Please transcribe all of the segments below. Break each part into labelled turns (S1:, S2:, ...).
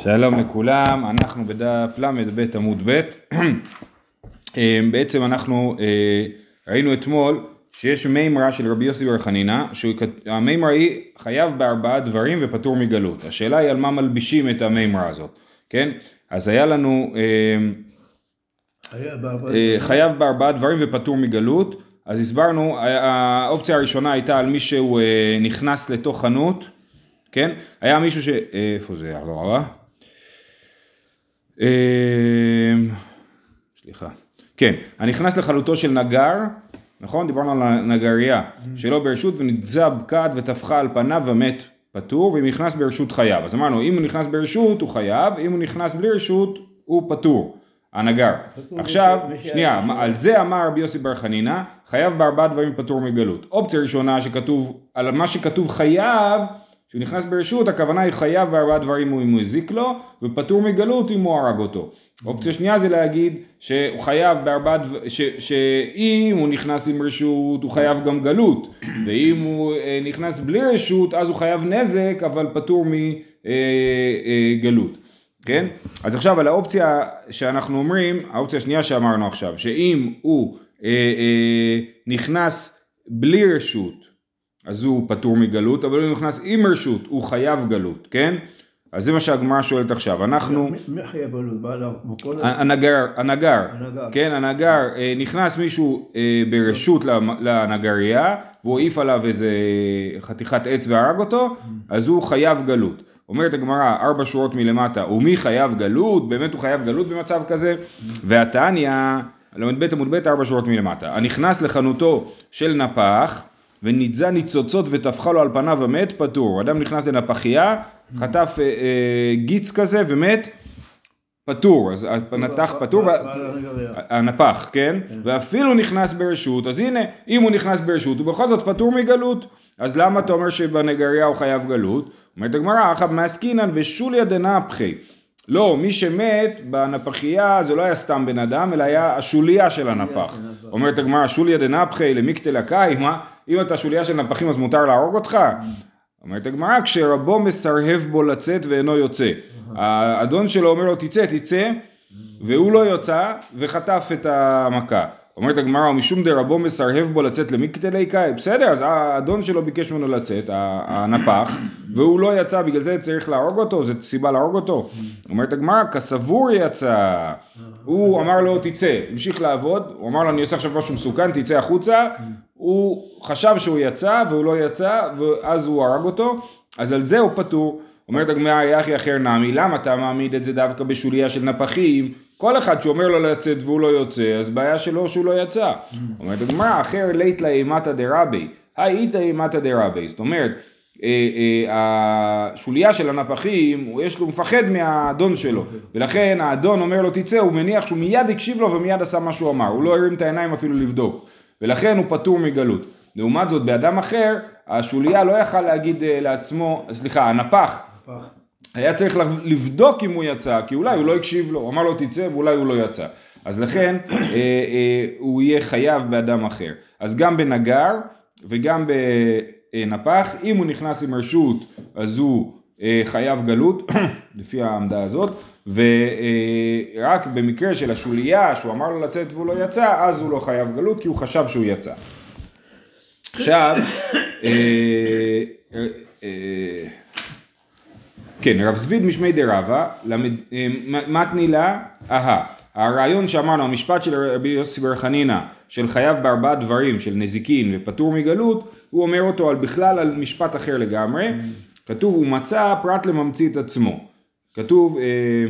S1: שלום לכולם, אנחנו בדף ל"ב עמוד ב', אה, בעצם אנחנו אה, ראינו אתמול שיש מימרה של רבי יוסי בר חנינא, שהמימרה היא חייב בארבעה דברים ופטור מגלות, השאלה היא על מה מלבישים את המימרה הזאת, כן? אז היה לנו אה, חייב בארבעה דברים ופטור מגלות, אז הסברנו, האופציה הראשונה הייתה על מי שהוא נכנס לתוך חנות, כן? היה מישהו ש... איפה זה? אמ, סליחה, כן, הנכנס לחלוטו של נגר, נכון? דיברנו על הנגרייה, שלא ברשות ונתזב כד וטפחה על פניו ומת פטור, ואם נכנס ברשות חייב. אז אמרנו, אם הוא נכנס ברשות הוא חייב, אם הוא נכנס בלי רשות הוא פטור. הנגר. עכשיו, שנייה, על זה אמר רבי יוסי בר חנינא, חייב בארבעה דברים פטור מגלות. אופציה ראשונה שכתוב, על מה שכתוב חייב, כשהוא נכנס ברשות הכוונה היא חייב בארבעה דברים אם הוא הזיק לו ופטור מגלות אם הוא הרג אותו. אופציה שנייה זה להגיד שהוא חייב בארבעה דברים, שאם הוא נכנס עם רשות הוא חייב גם גלות ואם הוא אה, נכנס בלי רשות אז הוא חייב נזק אבל פטור מגלות. כן? אז עכשיו על האופציה שאנחנו אומרים, האופציה השנייה שאמרנו עכשיו, שאם הוא אה, אה, נכנס בלי רשות אז הוא פטור מגלות, אבל הוא נכנס עם רשות, הוא חייב גלות, כן? אז זה מה שהגמרא שואלת עכשיו, אנחנו...
S2: מי חייב גלות?
S1: הנגר, הנגר, כן, הנגר, אה, נכנס מישהו אה, ברשות לנגרייה, והוא העיף עליו איזה חתיכת עץ והרג אותו, אז הוא חייב גלות. אומרת הגמרא, ארבע שורות מלמטה, ומי חייב גלות? באמת הוא חייב גלות במצב כזה? והתניא, ל"ב עמוד ב', ארבע שורות מלמטה. הנכנס לחנותו של נפח, וניתזה ניצוצות וטפחה לו על פניו המת, פטור. אדם נכנס לנפחייה, חטף אה, אה, גיץ כזה ומת, פטור. אז הנתח פטור, הנפח, כן? ואפילו נכנס ברשות, אז הנה, אם הוא נכנס ברשות, הוא בכל זאת פטור מגלות. אז למה אתה אומר שבנגריה הוא חייב גלות? אומרת הגמרא, אחא מעסקינן ושוליה דנפחי. לא, מי שמת בנפחייה זה לא היה סתם בן אדם, אלא היה השוליה של הנפח. אומרת הגמרא, שוליה דנפחי למיקטל הקאי, מה? אם אתה שוליה של נפחים אז מותר להרוג אותך? אומרת הגמרא, כשרבו מסרהב בו לצאת ואינו יוצא. האדון שלו אומר לו תצא, תצא, והוא לא יוצא וחטף את המכה. אומרת הגמרא, משום דרבו מסרהב בו לצאת למקטלי קאי, בסדר, אז האדון שלו ביקש ממנו לצאת, הנפח, והוא לא יצא, בגלל זה צריך להרוג אותו, זו סיבה להרוג אותו. אומרת הגמרא, כסבור יצא, הוא אמר לו תצא, המשיך לעבוד, הוא אמר לו אני עושה עכשיו משהו מסוכן, תצא החוצה, הוא חשב שהוא יצא והוא לא יצא, ואז הוא הרג אותו, אז על זה הוא פטור. אומרת הגמרא, יחי אחר נמי, למה אתה מעמיד את זה דווקא בשוליה של נפחים? כל אחד שאומר לו לצאת והוא לא יוצא, אז בעיה שלו שהוא לא יצא. אומרת הגמרא, אחר לית לה אימתא דרבי, הייתא אימתא דרבי. זאת אומרת, אה, אה, השוליה של הנפחים, יש לו, מפחד מהאדון שלו, ולכן האדון אומר לו תצא, הוא מניח שהוא מיד הקשיב לו ומיד עשה מה שהוא אמר, הוא לא הרים את העיניים אפילו לבדוק, ולכן הוא פטור מגלות. לעומת זאת, באדם אחר, השוליה לא יכל להגיד אה, לעצמו, סליחה, הנפח, היה צריך לבדוק אם הוא יצא, כי אולי הוא לא הקשיב לו, הוא אמר לו תצא ואולי הוא לא יצא. אז לכן אה, אה, הוא יהיה חייב באדם אחר. אז גם בנגר וגם בנפח, אם הוא נכנס עם רשות אז הוא אה, חייב גלות, לפי העמדה הזאת, ורק במקרה של השוליה שהוא אמר לו לצאת והוא לא יצא, אז הוא לא חייב גלות כי הוא חשב שהוא יצא. עכשיו, אה, אה, כן, רב זביד משמי דרבה, אה, מתני לה, אהה. הרעיון שאמרנו, המשפט של רבי יוסי בר חנינא, של חייב בארבעה דברים, של נזיקין ופטור מגלות, הוא אומר אותו על בכלל על משפט אחר לגמרי. כתוב, הוא מצא פרט לממציא את עצמו. כתוב, אה,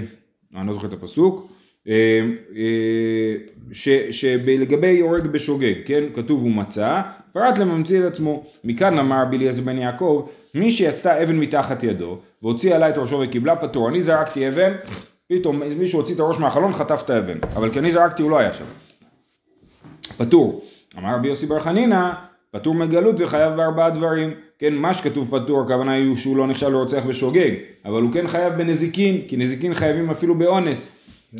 S1: אני לא זוכר את הפסוק, אה, אה, שלגבי הורג בשוגג, כן? כתוב הוא מצא, פרט לממציא את עצמו. מכאן אמר רבי אליעזר בן יעקב, מי שיצתה אבן מתחת ידו, והוציא עליי את ראשו וקיבלה פטור, אני זרקתי אבן, פתאום מישהו הוציא את הראש מהחלון, חטף את האבן, אבל כי אני זרקתי הוא לא היה שם. פטור. אמר רבי יוסי בר חנינא, פטור מגלות וחייב בארבעה דברים. כן, מה שכתוב פטור, הכוונה היא שהוא לא נחשב לרוצח בשוגג, אבל הוא כן חייב בנזיקין, כי נזיקין חייבים אפילו באונס.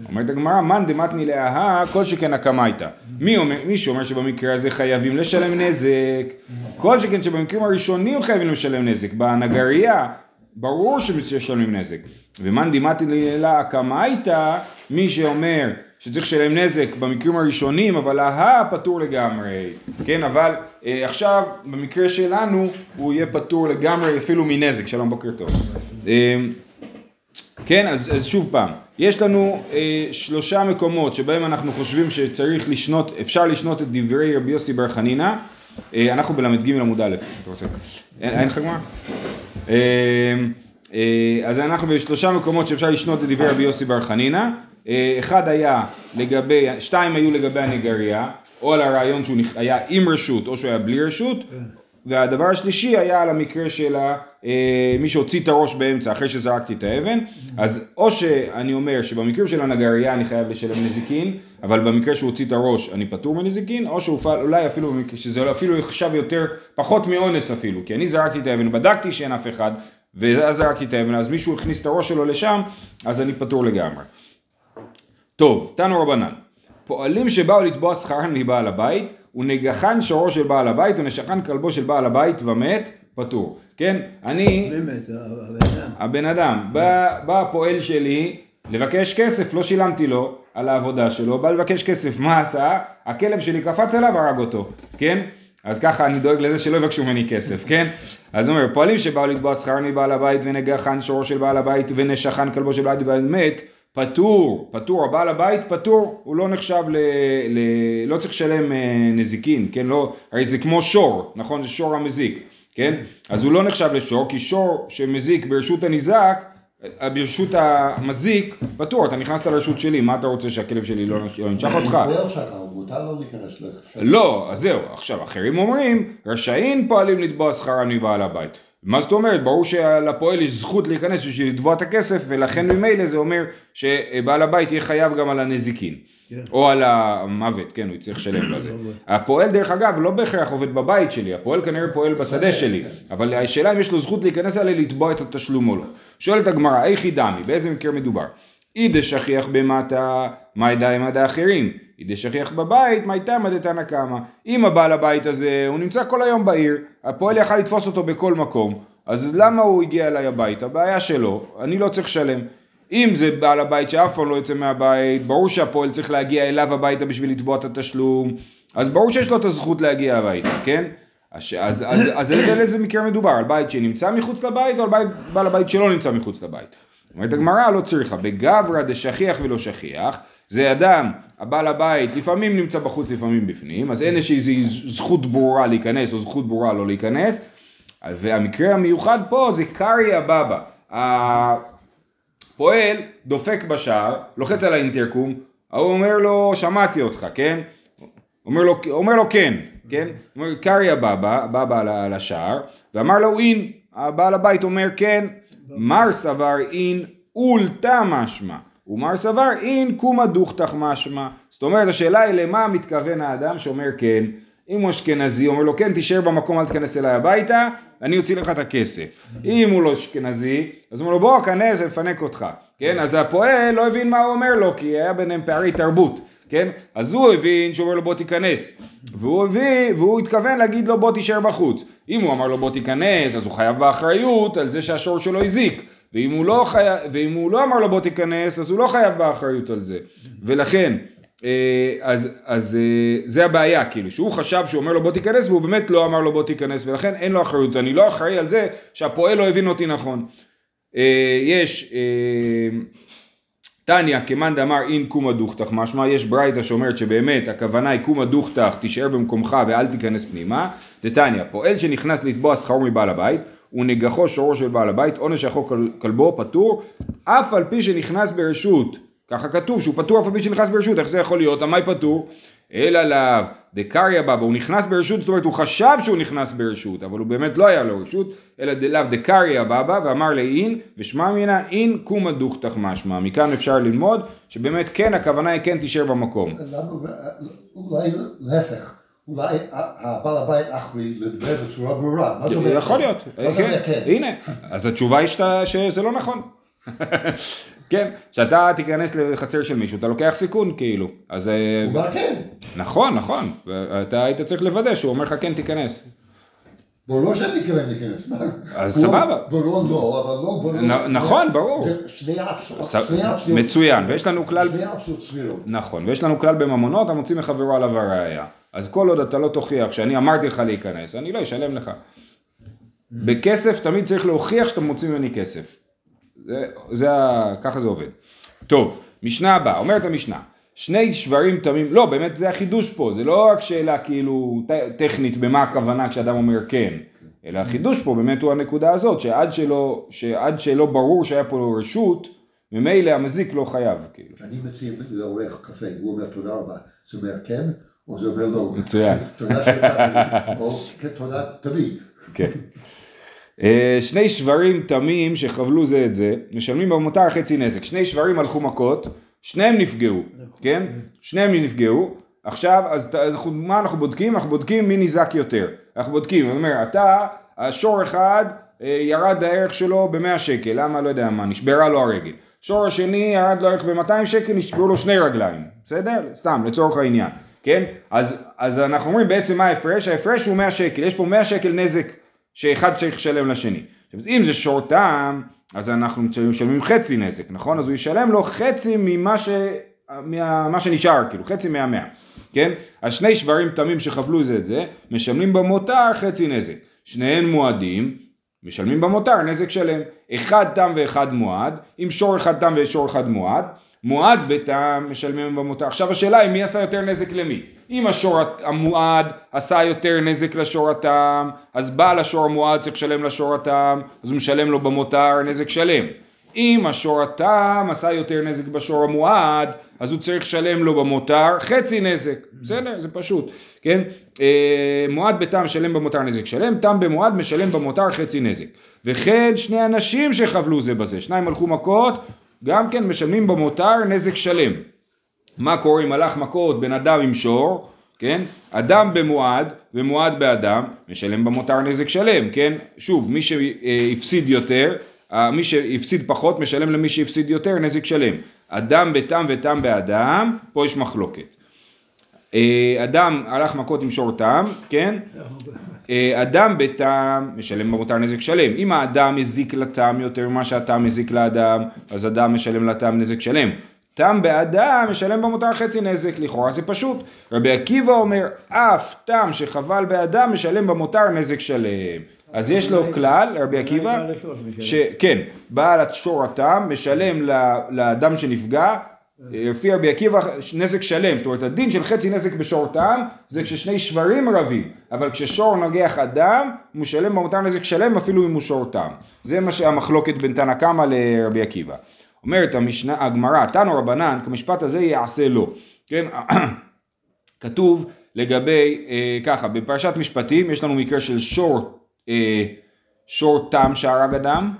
S1: אומרת הגמרא, מאן דמתני להא, כל שכן הקמייתא. מי, אומר, מי שאומר שבמקרה הזה חייבים לשלם נזק, כל שכן שבמקרים הראשונים חייבים לשלם נזק. בנגרייה ברור שמשלמים נזק. ומאן דימתי לילה קמאייתא, מי שאומר שצריך לשלם נזק במקרים הראשונים, אבל ההא פטור לגמרי. כן, אבל אה, עכשיו במקרה שלנו הוא יהיה פטור לגמרי אפילו מנזק. שלום, בוקר טוב. אה, כן, אז, אז שוב פעם, יש לנו אה, שלושה מקומות שבהם אנחנו חושבים שצריך לשנות, אפשר לשנות את דברי רבי יוסי בר חנינא, אה, אנחנו בל"ג עמוד א', אתה רוצה? אין אין לך גמרא? אה, אה, אז אנחנו בשלושה מקומות שאפשר לשנות את דברי רבי יוסי בר חנינא, אה, אחד היה לגבי, שתיים היו לגבי הנגריה, או על הרעיון שהוא היה עם רשות או שהוא היה בלי רשות, והדבר השלישי היה על המקרה של אה, מי שהוציא את הראש באמצע אחרי שזרקתי את האבן, אז או שאני אומר שבמקרים של הנגריה אני חייב לשלם נזיקין, אבל במקרה שהוא הוציא את הראש אני פטור מנזיקין, או שאולי אפילו, במקרה- שזה אפילו נחשב יותר, פחות מאונס אפילו, כי אני זרקתי את האבן, בדקתי שאין אף אחד, ואז זרקתי את האבן, אז מישהו הכניס את הראש שלו לשם, אז אני פטור לגמרי. טוב, תנו רבנן, פועלים שבאו לתבוע שכרן מבעל הבית, ונגחן שורו של בעל הבית, ונשכן כלבו של בעל הבית ומת, פטור. כן, אני,
S2: באמת, הבן אדם.
S1: הבן אדם, בא, בא הפועל שלי לבקש כסף, לא שילמתי לו על העבודה שלו, בא לבקש כסף, מה עשה? הכלב שלי קפץ עליו, הרג אותו, כן? אז ככה אני דואג לזה שלא יבקשו ממני כסף, כן? אז הוא אומר, פועלים שבאו לתבוע שכר מבעל הבית ונגחן שורו של בעל הבית ונשכן כלבו של בעל הבית מת, פטור, פטור, הבעל הבית פטור, הוא לא נחשב ל... ל לא צריך לשלם אה, נזיקין, כן? לא, הרי זה כמו שור, נכון? זה שור המזיק, כן? אז הוא לא נחשב לשור, כי שור שמזיק ברשות הניזק, אה, ברשות המזיק, פטור, אתה נכנסת לרשות שלי, מה אתה רוצה שהכלב שלי לא לא ינשך אותך?
S3: שלך, מותר.
S1: לא, אז זהו, עכשיו אחרים אומרים, רשאים פועלים לתבוע שכרם מבעל הבית. מה זאת אומרת? ברור שלפועל יש זכות להיכנס בשביל לתבוע את הכסף, ולכן ממילא זה אומר שבעל הבית יהיה חייב גם על הנזיקין.
S2: כן.
S1: או על המוות, כן, הוא יצטרך לשלם לזה. הפועל דרך אגב לא בהכרח עובד בבית שלי, הפועל כנראה פועל בשדה שלי, אבל השאלה אם יש לו זכות להיכנס עליה לתבוע את התשלום או לא. שואלת הגמרא, איכי דמי, באיזה מקרה מדובר? אידה שכיח במטה, מה ידע עם עדה אחרים? אידה שכיח בבית, מה איתה מדתנא קמא? אם הבעל הבית הזה, הוא נמצא כל היום בעיר, הפועל יכל לתפוס אותו בכל מקום, אז למה הוא הגיע אליי הביתה? בעיה שלו, אני לא צריך לשלם. אם זה בעל הבית שאף פעם לא יוצא מהבית, ברור שהפועל צריך להגיע אליו הביתה בשביל לתבוע את התשלום, אז ברור שיש לו את הזכות להגיע הביתה, כן? אז על איזה מקרה מדובר? על בית שנמצא מחוץ לבית או על בית, בעל הבית שלא נמצא מחוץ לבית? אומרת הגמרא לא צריכה, בגברא דשכיח ולא שכיח, זה אדם, הבעל הבית לפעמים נמצא בחוץ לפעמים בפנים, אז אין איזושהי זכות ברורה להיכנס או זכות ברורה לא להיכנס, והמקרה המיוחד פה זה קרעי הבבא. הפועל דופק בשער, לוחץ על האינטרקום, ההוא אומר לו שמעתי אותך, כן? אומר לו, אומר לו כן, כן? אומר קרעי הבבא, בבא על- על השער, ואמר לו אין, הבעל הבית אומר כן, מר סבר אין אולתא משמע, ומר סבר אין קומא דוכתך משמע. זאת אומרת השאלה היא למה מתכוון האדם שאומר כן, אם הוא אשכנזי אומר לו כן תישאר במקום אל תיכנס אליי הביתה, אני אוציא לך את הכסף. אם הוא לא אשכנזי, אז הוא אומר לו בוא כנס ונפנק אותך, כן? אז הפועל לא הבין מה הוא אומר לו כי היה ביניהם פערי תרבות. כן? אז הוא הבין שהוא אומר לו בוא תיכנס, והוא הביא, והוא התכוון להגיד לו בוא תישאר בחוץ. אם הוא אמר לו בוא תיכנס, אז הוא חייב באחריות על זה שהשור שלו הזיק. ואם הוא לא, חי... ואם הוא לא אמר לו בוא תיכנס, אז הוא לא חייב באחריות על זה. ולכן, אה, אז, אז אה, זה הבעיה, כאילו, שהוא חשב שהוא אומר לו בוא תיכנס, והוא באמת לא אמר לו בוא תיכנס, ולכן אין לו אחריות. אני לא אחראי על זה שהפועל לא הבין אותי נכון. אה, יש... תניא כמאן דאמר אין קומא דוכתך משמע יש ברייתא שאומרת שבאמת הכוונה היא קומא דוכתך תישאר במקומך ואל תיכנס פנימה דתניא פועל שנכנס לתבוע שכרו מבעל הבית ונגחו שורו של בעל הבית עונש החוק כל- כלבו פטור. אף על פי שנכנס ברשות ככה כתוב שהוא פטור אף על פי שנכנס ברשות איך זה יכול להיות? המאי פטור? אלא לאו דקריא בבא הוא נכנס ברשות זאת אומרת הוא חשב שהוא נכנס ברשות אבל הוא באמת לא היה לו רשות אלא דלאו דקריא בבא ואמר לאין ושמע מינה אין קומא דוכתך משמע. מכאן אפשר ללמוד שבאמת כן הכוונה היא כן תישאר במקום.
S3: אולי להפך, אולי הבעל הבית אחרי לדבר בצורה ברורה. מה זה אומר?
S1: יכול להיות, כן,
S3: כן?
S1: הנה, אז התשובה היא שזה לא נכון. כן, שאתה תיכנס לחצר של מישהו, אתה לוקח סיכון כאילו, אז אה,
S3: הוא אמר כן.
S1: נכון, נכון, אתה היית צריך לוודא שהוא אומר לך כן תיכנס.
S3: ברור שאני מתכוון להיכנס.
S1: אז סבבה.
S3: ברור לא, אבל לא ברור.
S1: נ- נכון, ברור.
S3: זה שני אופציות.
S1: מצוין, ויש לנו כלל,
S3: שני אופציות סבירות.
S1: נכון, ויש לנו כלל בממונות המוציא מחברו עליו הראייה. אז כל עוד אתה לא תוכיח שאני אמרתי לך להיכנס, אני לא אשלם לך. בכסף תמיד צריך להוכיח שאתה מוציא ממני כסף. זה, זה, ככה זה עובד. טוב, משנה הבאה, אומרת המשנה, שני שברים תמים, לא באמת זה החידוש פה, זה לא רק שאלה כאילו טכנית במה הכוונה כשאדם אומר כן, אלא החידוש פה באמת הוא הנקודה הזאת, שעד שלא, שעד שלא ברור שהיה פה רשות, ממילא המזיק לא חייב, כאילו.
S3: אני מציע לעורך קפה, הוא אומר תודה רבה. זה אומר כן, או זה אומר לא.
S1: מצוין.
S3: תודה או כן, תודה תמיד.
S1: כן. אה, שני שברים תמים שחבלו זה את זה, משלמים במותר חצי נזק. שני שברים הלכו מכות, שניהם נפגעו, כן? שניהם נפגעו. עכשיו, אז ת- אנחנו, מה אנחנו בודקים? אנחנו בודקים מי ניזק יותר. אנחנו בודקים, אני אומר, אתה, השור אחד, אה, ירד הערך שלו ב-100 שקל, למה? לא יודע מה, נשברה לו הרגל. שור השני ירד לו הערך ב-200 שקל, נשברו לו שני רגליים, בסדר? סתם, לצורך העניין, כן? אז, אז אנחנו אומרים בעצם מה ההפרש? ההפרש הוא 100 שקל, יש פה 100 שקל נזק שאחד צריך לשלם לשני. עכשיו, אם זה שור טעם, אז אנחנו משלמים חצי נזק, נכון? אז הוא ישלם לו חצי ממה, ש... מה... מה שנשאר, כאילו, חצי מהמאה, כן? אז שני שברים תמים שחבלו זה את זה, משלמים במותר חצי נזק. שניהם מועדים, משלמים במותר נזק שלם. אחד תם ואחד מועד, אם שור אחד תם ושור אחד מועד, מועד בתם משלמים במותר. עכשיו השאלה היא מי עשה יותר נזק למי. אם השור המועד עשה יותר נזק לשור התם, אז בעל השור המועד צריך לשלם לשור התם, אז הוא משלם לו במותר נזק שלם. אם השור התם עשה יותר נזק בשור המועד, אז הוא צריך לשלם לו במותר חצי נזק, בסדר? זה פשוט, כן? אה, מועד בתם משלם במותר נזק שלם, תם במועד משלם במותר חצי נזק. וכן שני אנשים שחבלו זה בזה, שניים הלכו מכות, גם כן משלמים במותר נזק שלם. מה קורה אם הלך מכות בין אדם עם שור, כן? אדם במועד ומועד באדם, משלם במותר נזק שלם, כן? שוב, מי שהפסיד יותר, אה, מי שהפסיד פחות משלם למי שהפסיד יותר נזק שלם. אדם בתם ותם באדם, פה יש מחלוקת. אה, אדם הלך מכות עם שור תם, כן? אה, אדם בתם משלם במותר נזק שלם. אם האדם הזיק לתם יותר ממה שהתם הזיק לאדם, אז אדם משלם לתם נזק שלם. תם באדם משלם במותר חצי נזק, לכאורה זה פשוט. רבי עקיבא אומר, אף תם שחבל באדם משלם במותר נזק שלם. אז יש לו כלל, רבי עקיבא, שכן, בעל השור התם משלם ל- לאדם שנפגע, לפי רבי עקיבא נזק שלם, זאת אומרת הדין של חצי נזק בשור תם זה כששני שברים רבים, אבל כששור נוגח אדם הוא משלם במותר נזק שלם אפילו אם הוא שור תם. זה מה שהמחלוקת בין תנא קמא לרבי עקיבא. אומרת המשנה, הגמרא, תנו רבנן, כמשפט הזה יעשה לו, כן, כתוב לגבי, אה, ככה, בפרשת משפטים יש לנו מקרה של שור, אה, שור תם שהרג אדם,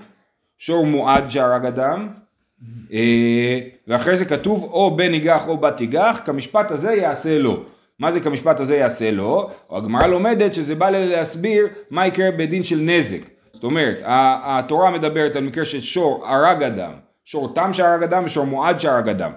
S1: שור מועד שהרג אדם, ואחרי זה כתוב או בן ניגח או בת תיגח, כמשפט הזה יעשה לו. מה זה כמשפט הזה יעשה לו? הגמרא לומדת שזה בא להסביר מה יקרה בדין של נזק. זאת אומרת, התורה מדברת על מקרה שור הרג אדם, שור תם שהרג אדם ושור מועד שהרג אדם.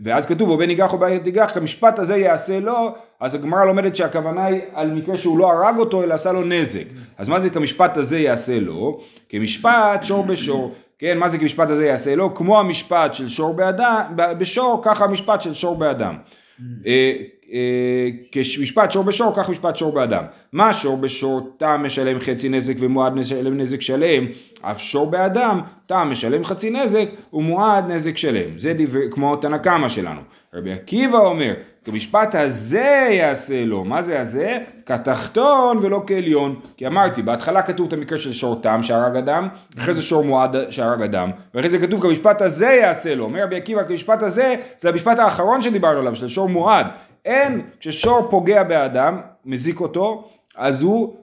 S1: ואז כתוב או בן ניגח או בת תיגח, כמשפט הזה יעשה לו, אז הגמרא לומדת שהכוונה היא על מקרה שהוא לא הרג אותו אלא עשה לו נזק. אז מה זה כמשפט הזה יעשה לו? כמשפט שור בשור. כן, מה זה כמשפט הזה יעשה לו? כמו המשפט של שור באדם, בשור, ככה המשפט של שור באדם. אה, אה, כשמשפט שור בשור, כך משפט שור באדם. מה שור בשור, תם משלם חצי נזק ומועד משלם נזק שלם, אף שור באדם, תם משלם חצי נזק ומועד נזק שלם. זה דבר, כמו תנא קמא שלנו. רבי עקיבא אומר, כמשפט הזה יעשה לו, מה זה הזה? כתחתון ולא כעליון. כי אמרתי, בהתחלה כתוב את המקרה של שור תם שהרג אדם, אחרי זה שור מועד שהרג אדם, ואחרי זה כתוב כמשפט הזה יעשה לו. אומר רבי עקיבא, כמשפט הזה, זה המשפט האחרון שדיברנו עליו, של שור מועד. אין, כששור פוגע באדם, מזיק אותו, אז הוא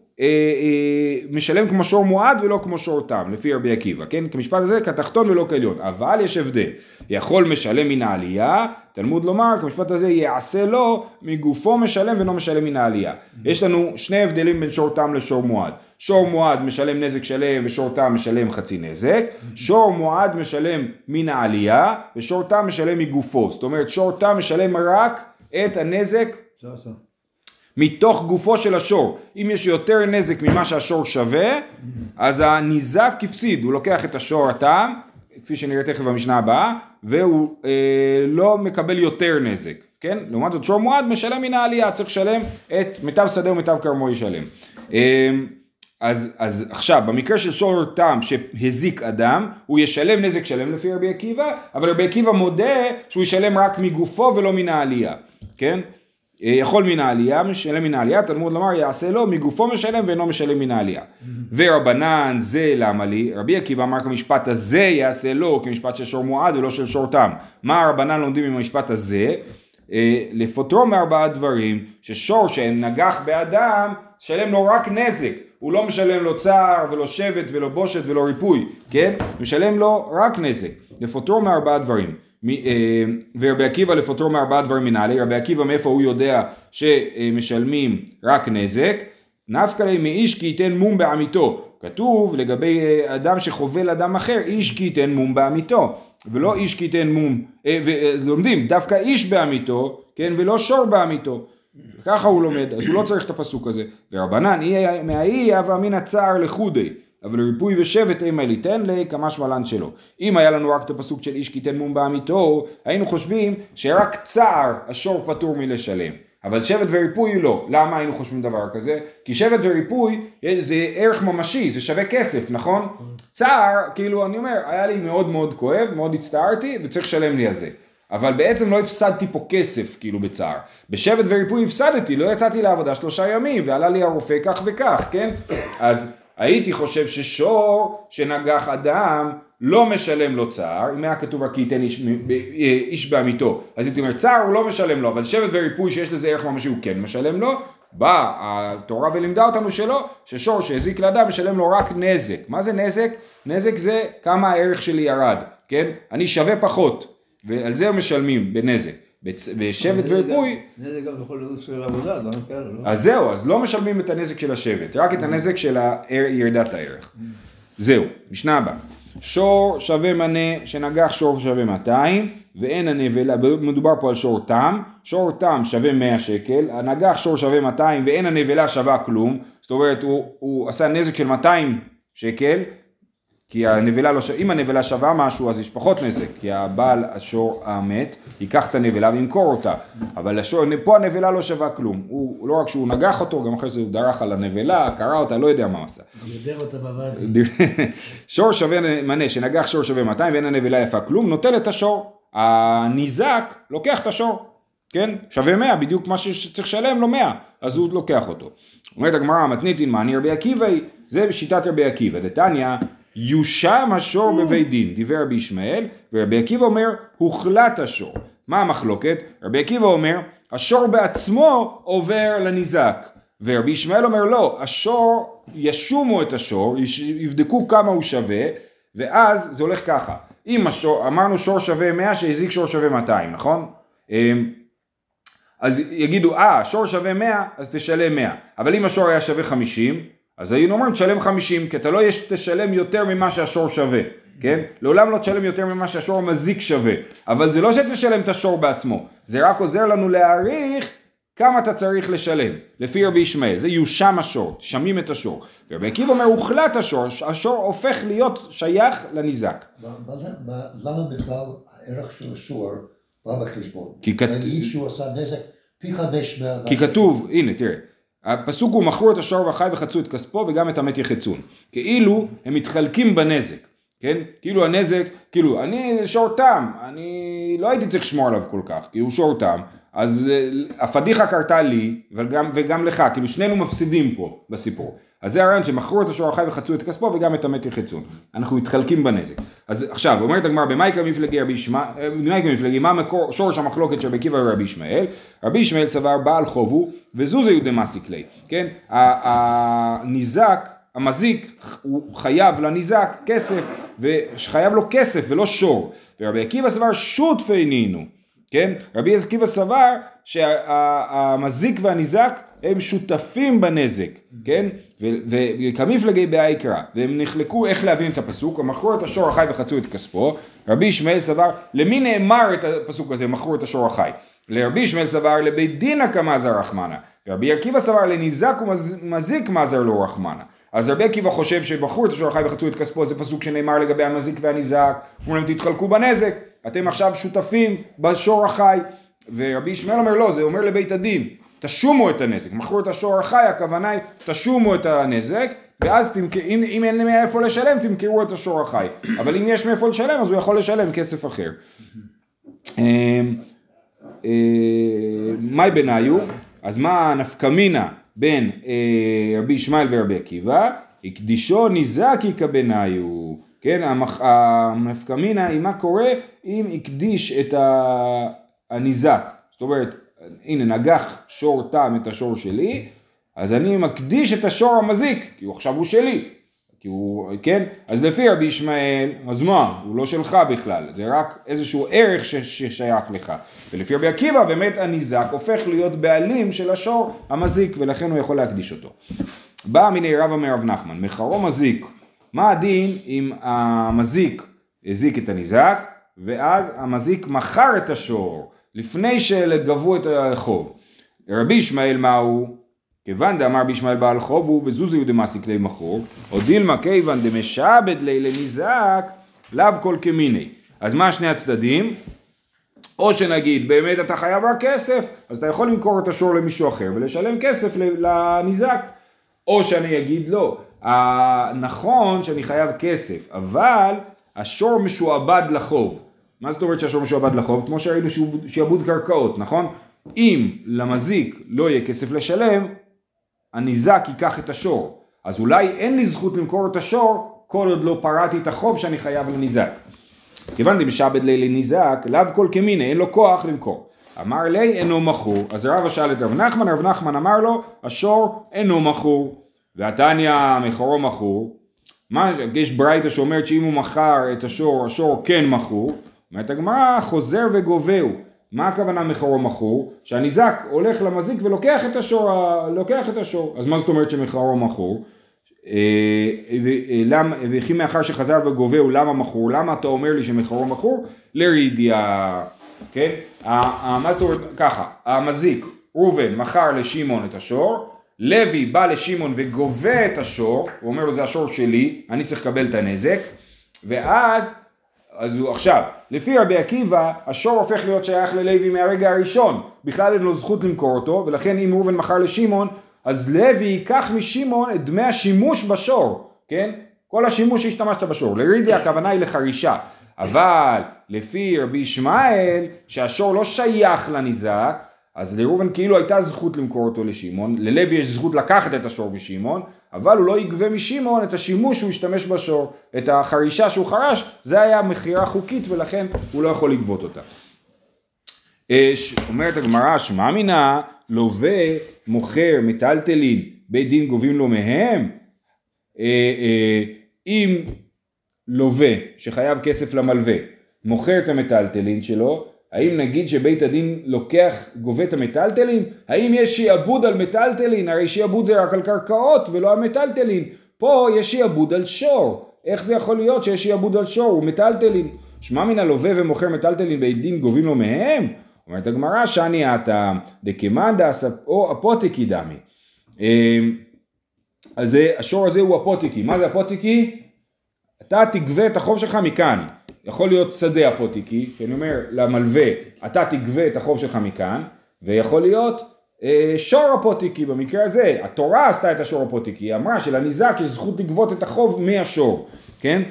S1: משלם כמו שור מועד ולא כמו שור תם, לפי רבי עקיבא, כן? כמשפט הזה כתחתון ולא כעליון, אבל יש הבדל, יכול משלם מן העלייה, תלמוד לומר, כמשפט הזה יעשה לו, מגופו משלם ולא משלם מן העלייה. יש לנו שני הבדלים בין שור תם לשור מועד. שור מועד משלם נזק שלם ושור תם משלם חצי נזק, שור מועד משלם מן העלייה ושור תם משלם מגופו, זאת אומרת שור תם משלם רק את הנזק מתוך גופו של השור. אם יש יותר נזק ממה שהשור שווה, אז הניזק הפסיד, הוא לוקח את השור הטעם, כפי שנראה תכף במשנה הבאה, והוא אה, לא מקבל יותר נזק, כן? לעומת זאת שור מועד משלם מן העלייה, צריך לשלם את מיטב שדה ומיטב כרמו ישלם. אה, אז, אז עכשיו, במקרה של שור תם שהזיק אדם, הוא ישלם נזק שלם לפי רבי עקיבא, אבל רבי עקיבא מודה שהוא ישלם רק מגופו ולא מן העלייה, כן? אה, יכול מן העלייה, משלם מן העלייה, תלמוד לומר יעשה לו, מגופו משלם ואינו משלם מן העלייה. ורבנן זה למה לי, רבי עקיבא אמר כמשפט הזה יעשה לו כמשפט של שור מועד ולא של שור תם. מה הרבנן לומדים עם המשפט הזה? אה, לפוטרו מארבעה דברים, ששור שנגח באדם, שלם לו רק נזק. הוא לא משלם לו צער ולא שבט ולא בושת ולא ריפוי, כן? משלם לו רק נזק. לפוטרו מארבעה דברים. אה, ורבי עקיבא לפוטרו מארבעה דברים מנהלי, רבי עקיבא מאיפה הוא יודע שמשלמים רק נזק? נפקא ליה מאיש כי ייתן מום בעמיתו. כתוב לגבי אה, אדם שחובל אדם אחר, איש כי ייתן מום בעמיתו. ולא איש כי ייתן מום, אה, ולומדים דווקא איש בעמיתו, כן, ולא שור בעמיתו. ככה הוא לומד, אז הוא לא צריך את הפסוק הזה. ורבנן, אי מהאי הווה מן הצער לחודי, אבל ריפוי ושבט אימה ליתן לי כמשמע לן שלו. אם היה לנו רק את הפסוק של איש כי תן מום בעמיתו, היינו חושבים שרק צער השור פטור מלשלם. אבל שבט וריפוי לא. למה היינו חושבים דבר כזה? כי שבט וריפוי זה ערך ממשי, זה שווה כסף, נכון? צער, כאילו אני אומר, היה לי מאוד מאוד כואב, מאוד הצטערתי וצריך לשלם לי על זה. אבל בעצם לא הפסדתי פה כסף כאילו בצער. בשבט וריפוי הפסדתי, לא יצאתי לעבודה שלושה ימים ועלה לי הרופא כך וכך, כן? אז הייתי חושב ששור שנגח אדם לא משלם לו צער, אם היה כתוב רק כי ייתן איש, איש בעמיתו, אז הייתי אומר צער הוא לא משלם לו, אבל שבט וריפוי שיש לזה ערך ממשי הוא כן משלם לו, באה התורה ולימדה אותנו שלא, ששור שהזיק לאדם משלם לו רק נזק. מה זה נזק? נזק זה כמה הערך שלי ירד, כן? אני שווה פחות. ועל זה משלמים בנזק. בשבט וריפוי,
S2: נזק גם יכול להיות של עבודה, דברים כאלה, לא?
S1: אז זהו, אז לא משלמים את הנזק של השבט, רק את הנזק של ירידת הערך. זהו, משנה הבאה. שור שווה מנה שנגח שור שווה 200 ואין הנבלה, מדובר פה על שור תם, שור תם שווה 100 שקל, הנגח שור שווה 200 ואין הנבלה שווה כלום, זאת אומרת הוא, הוא עשה נזק של 200 שקל כי הנבלה לא שווה, אם הנבלה שווה משהו אז יש פחות נזק, כי הבעל השור המת ייקח את הנבלה וימכור אותה, אבל השור, פה הנבלה לא שווה כלום, הוא לא רק שהוא נגח אותו, גם אחרי זה הוא דרך על הנבלה, קרע אותה, לא יודע מה הוא עשה.
S4: גידר אותה בוואדי.
S1: שור שווה מנה, שנגח שור שווה 200 ואין הנבלה יפה כלום, נוטל את השור. הניזק לוקח את השור, כן? שווה 100, בדיוק מה שצריך לשלם לו 100, אז הוא לוקח אותו. אומרת הגמרא, המתניתין, מה אני רבי עקיבא היא? זה בשיטת רבי עקיבא. דתניא, יושם השור בבית דין, דיבר רבי ישמעאל, ורבי עקיבא אומר, הוחלט השור. מה המחלוקת? רבי עקיבא אומר, השור בעצמו עובר לניזק. ורבי ישמעאל אומר לא, השור, ישומו את השור, יבדקו כמה הוא שווה, ואז זה הולך ככה. אם השור, אמרנו שור שווה 100 שהזיק שור שווה 200, נכון? אמ, אז יגידו, אה, שור שווה 100, אז תשלם 100. אבל אם השור היה שווה 50, אז היינו אומרים, תשלם 50, כי אתה לא יש, תשלם יותר ממה שהשור שווה, כן? לעולם לא תשלם יותר ממה שהשור המזיק שווה. אבל זה לא שתשלם את השור בעצמו, זה רק עוזר לנו להעריך כמה אתה צריך לשלם, לפי רבי ישמעאל, זה יושם השור, שמים את השור. ורבי עקיבא אומר, הוחלט השור, השור הופך להיות שייך לניזק.
S3: מה- למה בכלל הערך של השור בא בחשבון?
S1: כי כת-
S3: נגיד שהוא עשה נזק פי חמש מה...
S1: כי כתוב, הנה תראה, הפסוק הוא מכרו את השור והחי וחצו את כספו וגם את המת יחצון. כאילו הם מתחלקים בנזק, כן? כאילו הנזק, כאילו אני שור תם, אני לא הייתי צריך לשמור עליו כל כך, כי הוא שור תם, אז אה, הפדיחה קרתה לי וגם, וגם לך, כאילו שנינו מפסידים פה בסיפור. אז זה הרעיון שמכרו את השור החי וחצו את כספו וגם את המת יחצון. אנחנו מתחלקים בנזק. אז עכשיו, אומרת הגמרא, במאי כמפלגי רבי ישמעאל, אה, במאי כמפלגי, מה מקור, שורש המחלוקת של רבי עקיבא ורבי ישמעאל? רבי ישמעאל סבר בעל חוב הוא, וזוזי הוא דמאסיק ליה, כן? הניזק, המזיק, הוא חייב לניזק כסף, וחייב לו כסף ולא שור. ורבי עקיבא סבר שותפי נינו, כן? רבי עקיבא סבר שהמזיק והניזק הם שותפים בנזק, כן? וכמפלגי בהאי קרא, והם נחלקו איך להבין את הפסוק, מכרו את השור החי וחצו את כספו, רבי ישמעאל סבר, למי נאמר את הפסוק הזה, מכרו את השור החי? לרבי ישמעאל סבר לבית דינא כמזר רחמנא, ורבי עקיבא סבר לניזק ומזיק מזר לא רחמנא. אז רבי עקיבא חושב שבחור את השור החי וחצו את כספו, זה פסוק שנאמר לגבי המזיק והניזק, הוא אומר להם תתחלקו בנזק, אתם עכשיו שותפים בשור החי, ורבי ישמעאל אומר לא, זה אומר לבית הדין, תשומו את הנזק, מכרו את השור החי, הכוונה היא תשומו את הנזק, ואז תמכ... אם, אם אין מאיפה לשלם, תמכרו את השור החי, אבל אם יש מאיפה לשלם, אז הוא יכול לשלם כסף אחר. אמ, אה, מאי בניו, אז מה הנפקמינה בין אה, רבי ישמעאל ורבי עקיבא? הקדישו ניזקי כבניו, כן. הנפקמינה היא מה קורה אם הקדיש את הניזק, זאת אומרת, הנה נגח שור תם את השור שלי, אז אני מקדיש את השור המזיק, כי הוא עכשיו הוא שלי, כי הוא, כן? אז לפי רבי ישמעאל, אז מה? הוא לא שלך בכלל, זה רק איזשהו ערך ששייך לך. ולפי רבי עקיבא, באמת הניזק הופך להיות בעלים של השור המזיק, ולכן הוא יכול להקדיש אותו. בא מיני רבא מרב נחמן, מחרו מזיק, מה הדין אם המזיק הזיק את הניזק, ואז המזיק מכר את השור, לפני שגבו את החוב. רבי ישמעאל מהו? כיוון דאמר בישמעאל בעל חוב הוא וזוזי הוא דמסיק לי מכור, או דילמה כיוון דמשעבד לי לניזק, לאו כל כמיני. אז מה שני הצדדים? או שנגיד באמת אתה חייב רק כסף, אז אתה יכול למכור את השור למישהו אחר ולשלם כסף לניזק. או שאני אגיד לא, נכון שאני חייב כסף, אבל השור משועבד לחוב. מה זאת אומרת שהשור משועבד לחוב? כמו שראינו שעבוד קרקעות, נכון? אם למזיק לא יהיה כסף לשלם, הניזק ייקח את השור. אז אולי אין לי זכות למכור את השור כל עוד לא פרעתי את החוב שאני חייב לניזק. כיוון דמשעבד לי לניזק, לאו כל כמיניה, אין לו כוח למכור. אמר לי אינו מכור, אז רבא שאל את רב נחמן, רב נחמן אמר לו, השור אינו מכור. והתניא מכורו מכור, יש ברייתא שאומרת שאם הוא מכר את השור, השור כן מכור, אומרת הגמרא חוזר וגובהו. מה הכוונה מכרו מכור? שהניזק הולך למזיק ולוקח את השור, לוקח את השור. אז מה זאת אומרת שמכרו מכור? אה, וכי מאחר שחזר וגובהו למה מכור? למה אתה אומר לי שמכרו מכור? לרידיה, כן? מה זאת אומרת? ככה, המזיק ראובן מכר לשמעון את השור, לוי בא לשמעון וגובה את השור, הוא אומר לו זה השור שלי, אני צריך לקבל את הנזק, ואז אז הוא עכשיו, לפי רבי עקיבא, השור הופך להיות שייך ללוי מהרגע הראשון, בכלל אין לו זכות למכור אותו, ולכן אם ראובן מכר לשמעון, אז לוי ייקח משמעון את דמי השימוש בשור, כן? כל השימוש שהשתמשת בשור. לרידיה הכוונה היא לחרישה, אבל לפי רבי ישמעאל, שהשור לא שייך לניזק, אז לראובן כאילו הייתה זכות למכור אותו לשמעון, ללוי יש זכות לקחת את השור משמעון, אבל הוא לא יגבה משמעון את השימוש שהוא השתמש בשור, את החרישה שהוא חרש, זה היה מכירה חוקית ולכן הוא לא יכול לגבות אותה. אומרת הגמרא, שמע מינה, לווה, מוכר, מטלטלין, בית דין גובים לו מהם? אה, אה, אם לווה שחייב כסף למלווה, מוכר את המטלטלין שלו, האם נגיד שבית הדין לוקח, גובה את המטלטלין? האם יש שיעבוד על מטלטלין? הרי שיעבוד זה רק על קרקעות ולא על מטלטלין. פה יש שיעבוד על שור. איך זה יכול להיות שיש שיעבוד על שור? הוא מטלטלין. שמע מן הלווה ומוכר מטלטלין בית דין גובים לו מהם? אומרת הגמרא, שאני עתה דקמאן או אפוטיקי דמי. אמ, אז השור הזה הוא אפוטיקי. מה זה אפוטיקי? אתה תגבה את החוב שלך מכאן. יכול להיות שדה אפוטיקי, שאני אומר למלווה, אתה תגבה את החוב שלך מכאן, ויכול להיות אה, שור אפוטיקי במקרה הזה, התורה עשתה את השור אפוטיקי, היא אמרה שלניזק יש זכות לגבות את החוב מהשור, כן?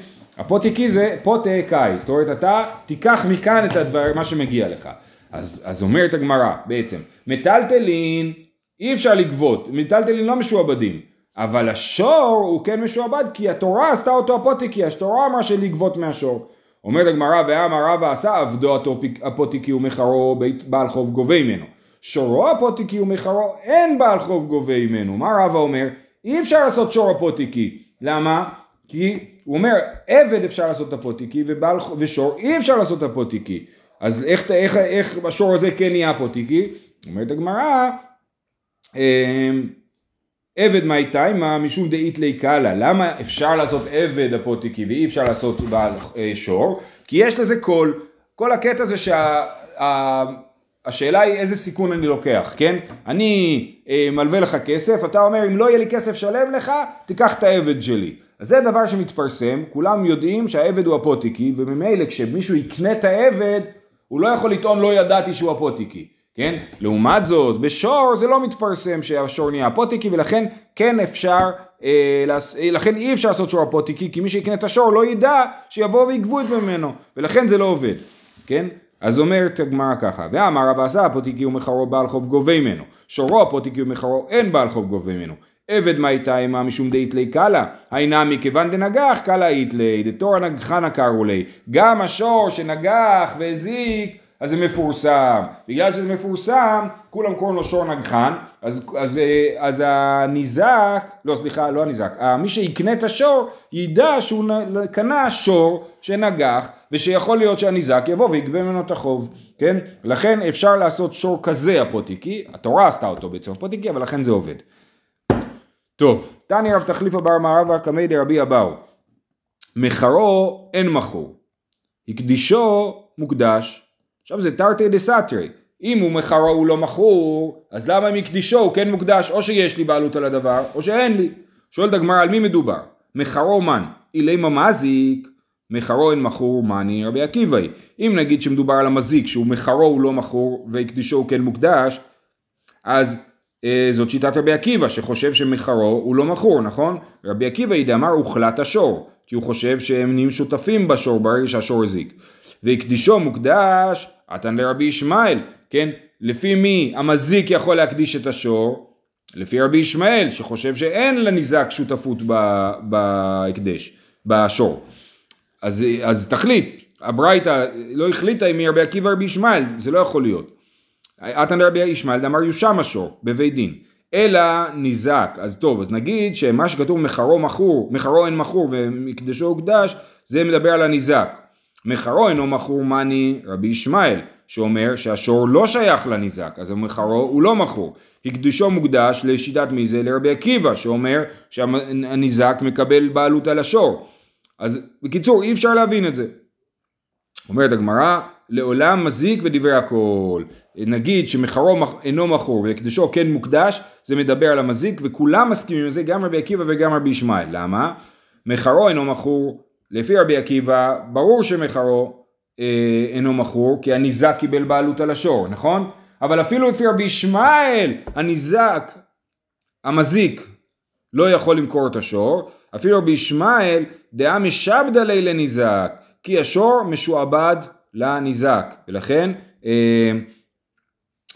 S1: אפוטיקי זה פוטה קאי, זאת אומרת אתה תיקח מכאן את הדבר, מה שמגיע לך. אז, אז אומרת הגמרא בעצם, מטלטלין אי אפשר לגבות, מטלטלין לא משועבדים, אבל השור הוא כן משועבד כי התורה עשתה אותו אפוטיקי, התורה אמרה שלגבות מהשור. אומרת הגמרא ואמר רבא עשה עבדו אפוטיקי ומחרו בעל חוב גובה ממנו. שורו אפוטיקי ומחרו אין בעל חוב גובה ממנו. מה רבא אומר? אי אפשר לעשות שור אפוטיקי. למה? כי הוא אומר עבד אפשר לעשות אפוטיקי ובעל, ושור אי אפשר לעשות אפוטיקי. אז איך, איך, איך השור הזה כן יהיה אפוטיקי? אומרת הגמרא אמ, עבד מאי תימא משום דאית לי קאלה. למה אפשר לעשות עבד אפוטיקי ואי אפשר לעשות בעל אה, שור? כי יש לזה קול. כל הקטע זה שהעבד השאלה היא איזה סיכון אני לוקח, כן? אני אה, מלווה לך כסף, אתה אומר אם לא יהיה לי כסף שלם לך, תיקח את העבד שלי. אז זה דבר שמתפרסם, כולם יודעים שהעבד הוא הפוטיקי, וממילא כשמישהו יקנה את העבד, הוא לא יכול לטעון לא ידעתי שהוא הפוטיקי, כן? לעומת זאת, בשור זה לא מתפרסם שהשור נהיה הפוטיקי, ולכן כן אפשר, אה, לס- אה, לכן אי אפשר לעשות שור הפוטיקי, כי מי שיקנה את השור לא ידע שיבואו ויגבו את זה ממנו, ולכן זה לא עובד, כן? אז אומרת הגמרא ככה, ואמר רב עשה הפוטיקי ומחרו בעל חוב גובה ממנו, שורו הפוטיקי ומחרו אין בעל חוב גובה ממנו. עבד מה איתה עמה משום דאיתלי קלה, היינה מכיוון דנגח קלה איתלי, דתור נגחנה קראו לי, גם השור שנגח והזיק, אז זה מפורסם, בגלל שזה מפורסם, כולם קוראים לו שור נגחן, אז, אז, אה, אז הניזק, לא סליחה, לא הניזק, אה, מי שיקנה את השור, ידע שהוא קנה שור שנגח, ושיכול להיות שהניזק יבוא ויגבה ממנו את החוב, כן? לכן אפשר לעשות שור כזה הפוטיקי, התורה עשתה אותו בעצם הפוטיקי, אבל לכן זה עובד. טוב, תני רב תחליפה בר מערבה קמי דרבי אבאו. מחרו אין מכור, הקדישו מוקדש. עכשיו זה תרתי דה סתרי. אם הוא מחרו הוא לא מכור, אז למה אם הקדישו הוא כן מוקדש? או שיש לי בעלות על הדבר, או שאין לי. שואלת הגמרא על מי מדובר? מחרו מן, אילי ממזיק, מחרו אין מכור מאני רבי עקיבאי. אם נגיד שמדובר על המזיק שהוא מחרו הוא לא מכור והקדישו הוא כן מוקדש, אז אה, זאת שיטת רבי עקיבא שחושב שמחרו הוא לא מכור, נכון? רבי עקיבא דאמר הוחלט השור, כי הוא חושב שהם נהיים שותפים בשור ברגע שהשור הזיק. והקדישו מוקדש, עתן לרבי ישמעאל, כן? לפי מי המזיק יכול להקדיש את השור? לפי רבי ישמעאל, שחושב שאין לניזק שותפות בהקדש, בשור. אז, אז תחליט, הברייתא לא החליטה אם היא רבי עקיבא רבי ישמעאל, זה לא יכול להיות. עתן רבי ישמעאל דאמר יושם השור בבית דין. אלא ניזק, אז טוב, אז נגיד שמה שכתוב מחרו מכור, מחרו אין מכור ומקדשו הוקדש, זה מדבר על הניזק. מחרו אינו מכור מאני רבי ישמעאל, שאומר שהשור לא שייך לניזק, אז מחרו הוא לא מכור. הקדשו מוקדש לשיטת מי זה? לרבי עקיבא, שאומר שהניזק מקבל בעלות על השור. אז בקיצור, אי אפשר להבין את זה. אומרת הגמרא, לעולם מזיק ודברי הכל. נגיד שמחרו מח- אינו מכור והקדשו כן מוקדש, זה מדבר על המזיק וכולם מסכימים עם זה, גם רבי עקיבא וגם רבי ישמעאל. למה? מחרו אינו מכור, לפי רבי עקיבא, ברור שמחרו אה, אינו מכור, כי הניזק קיבל בעלות על השור, נכון? אבל אפילו לפי רבי ישמעאל, הניזק, המזיק, לא יכול למכור את השור, אפילו רבי ישמעאל, דעה משבדה לי לניזק, כי השור משועבד לניזק, ולכן אה,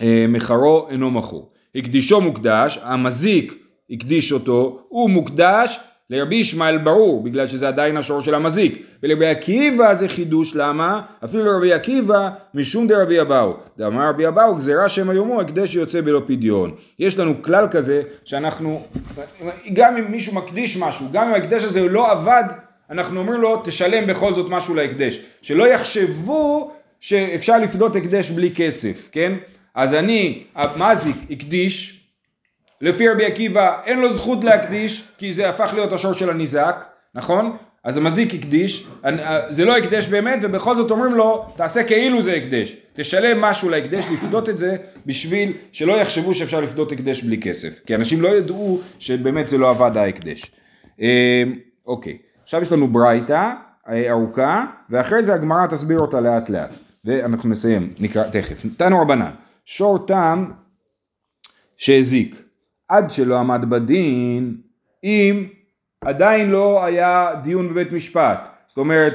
S1: אה, מחרו אינו מכור. הקדישו מוקדש, המזיק הקדיש אותו, הוא מוקדש לרבי ישמעאל ברור, בגלל שזה עדיין השור של המזיק. ולרבי עקיבא זה חידוש, למה? אפילו לרבי עקיבא, משום דרבי אבאו. דאמר רבי אבאו, גזירה שמא יומו, הקדש יוצא בלא פדיון. יש לנו כלל כזה, שאנחנו, גם אם מישהו מקדיש משהו, גם אם ההקדש הזה לא עבד, אנחנו אומרים לו, תשלם בכל זאת משהו להקדש. שלא יחשבו שאפשר לפדות הקדש בלי כסף, כן? אז אני, המזיק, הקדיש, לפי רבי עקיבא אין לו זכות להקדיש, כי זה הפך להיות השור של הניזק, נכון? אז המזיק הקדיש, זה לא הקדש באמת, ובכל זאת אומרים לו, תעשה כאילו זה הקדש. תשלם משהו להקדש, לפדות את זה, בשביל שלא יחשבו שאפשר לפדות הקדש בלי כסף. כי אנשים לא ידעו שבאמת זה לא עבד ההקדש. אה, אוקיי, עכשיו יש לנו ברייתא אה, ארוכה, ואחרי זה הגמרא תסביר אותה לאט לאט. ואנחנו נסיים, נקרא תכף. תנו רבנן, שור תם שהזיק. עד שלא עמד בדין, אם עדיין לא היה דיון בבית משפט. זאת אומרת,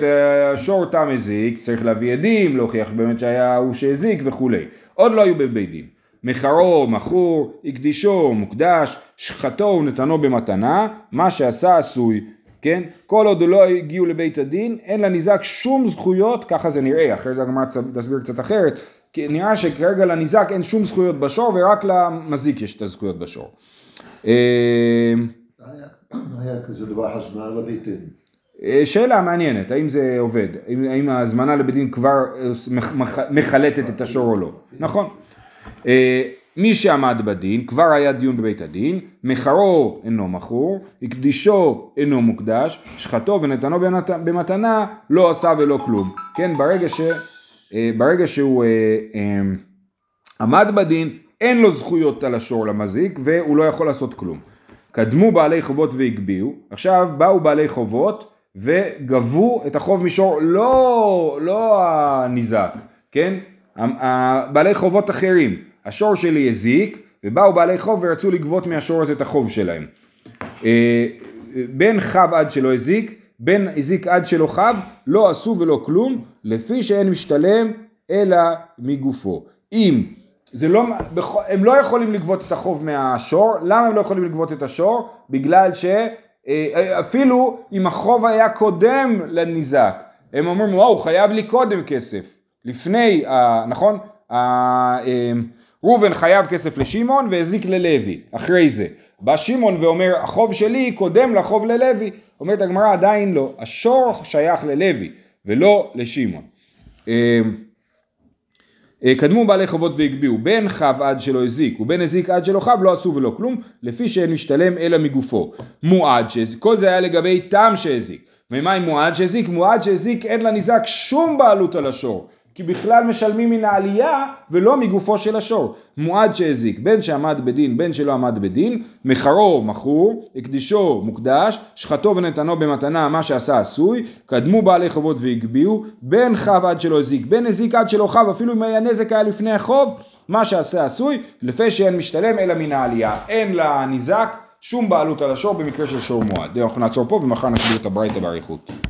S1: השור תם הזיק, צריך להביא עדים, להוכיח באמת שהיה הוא שהזיק וכולי. עוד לא היו בבית דין. מחרו, מכור, הקדישו, מוקדש, שחטו ונתנו במתנה, מה שעשה עשוי. כן? כל עוד לא הגיעו לבית הדין, אין לניזק שום זכויות, ככה זה נראה, אחרי זה הגמרא תסביר קצת אחרת, כי נראה שכרגע לניזק אין שום זכויות בשור ורק למזיק יש את הזכויות בשור.
S3: היה כזה דבר הזמנה לבית דין.
S1: שאלה מעניינת, האם זה עובד, האם, האם ההזמנה לבית דין כבר מחלטת את השור או לא, נכון. מי שעמד בדין, כבר היה דיון בבית הדין, מחרו אינו מכור, הקדישו אינו מוקדש, שחטו ונתנו במתנה, לא עשה ולא כלום. כן, ברגע, ש, ברגע שהוא עמד בדין, אין לו זכויות על השור למזיק והוא לא יכול לעשות כלום. קדמו בעלי חובות והגביהו, עכשיו באו בעלי חובות וגבו את החוב משור, לא, לא הניזק, כן? בעלי חובות אחרים, השור שלי הזיק ובאו בעלי חוב ורצו לגבות מהשור הזה את החוב שלהם. אה, בין חב עד שלא הזיק, בין הזיק עד שלא חב, לא עשו ולא כלום, לפי שאין משתלם אלא מגופו. אם זה לא, הם לא יכולים לגבות את החוב מהשור, למה הם לא יכולים לגבות את השור? בגלל שאפילו אם החוב היה קודם לניזק, הם אומרים וואו הוא חייב לי קודם כסף, לפני, נכון? ראובן חייב כסף לשמעון והזיק ללוי, אחרי זה. בא שמעון ואומר החוב שלי קודם לחוב ללוי, אומרת הגמרא עדיין לא, השור שייך ללוי ולא לשמעון. אה, קדמו בעלי חובות והגביהו. בין חב עד שלא הזיק ובין הזיק עד שלא חב לא עשו ולא כלום לפי שאין משתלם אלא מגופו. מועד שהזיק כל זה היה לגבי תם שהזיק. ומה עם מועד שהזיק? מועד שהזיק אין לניזק שום בעלות על השור כי בכלל משלמים מן העלייה ולא מגופו של השור. מועד שהזיק, בין שעמד בדין בין שלא עמד בדין, מחרו מכור, הקדישו מוקדש, שחטו ונתנו במתנה מה שעשה עשוי, קדמו בעלי חובות והגביהו, בין חב עד שלא הזיק, בין הזיק עד שלא חב, אפילו אם הנזק היה לפני החוב, מה שעשה עשוי, לפי שאין משתלם אלא מן העלייה. אין לניזק שום בעלות על השור במקרה של שור מועד. אנחנו נעצור פה ומחר נסביר את הברייתא באריכות.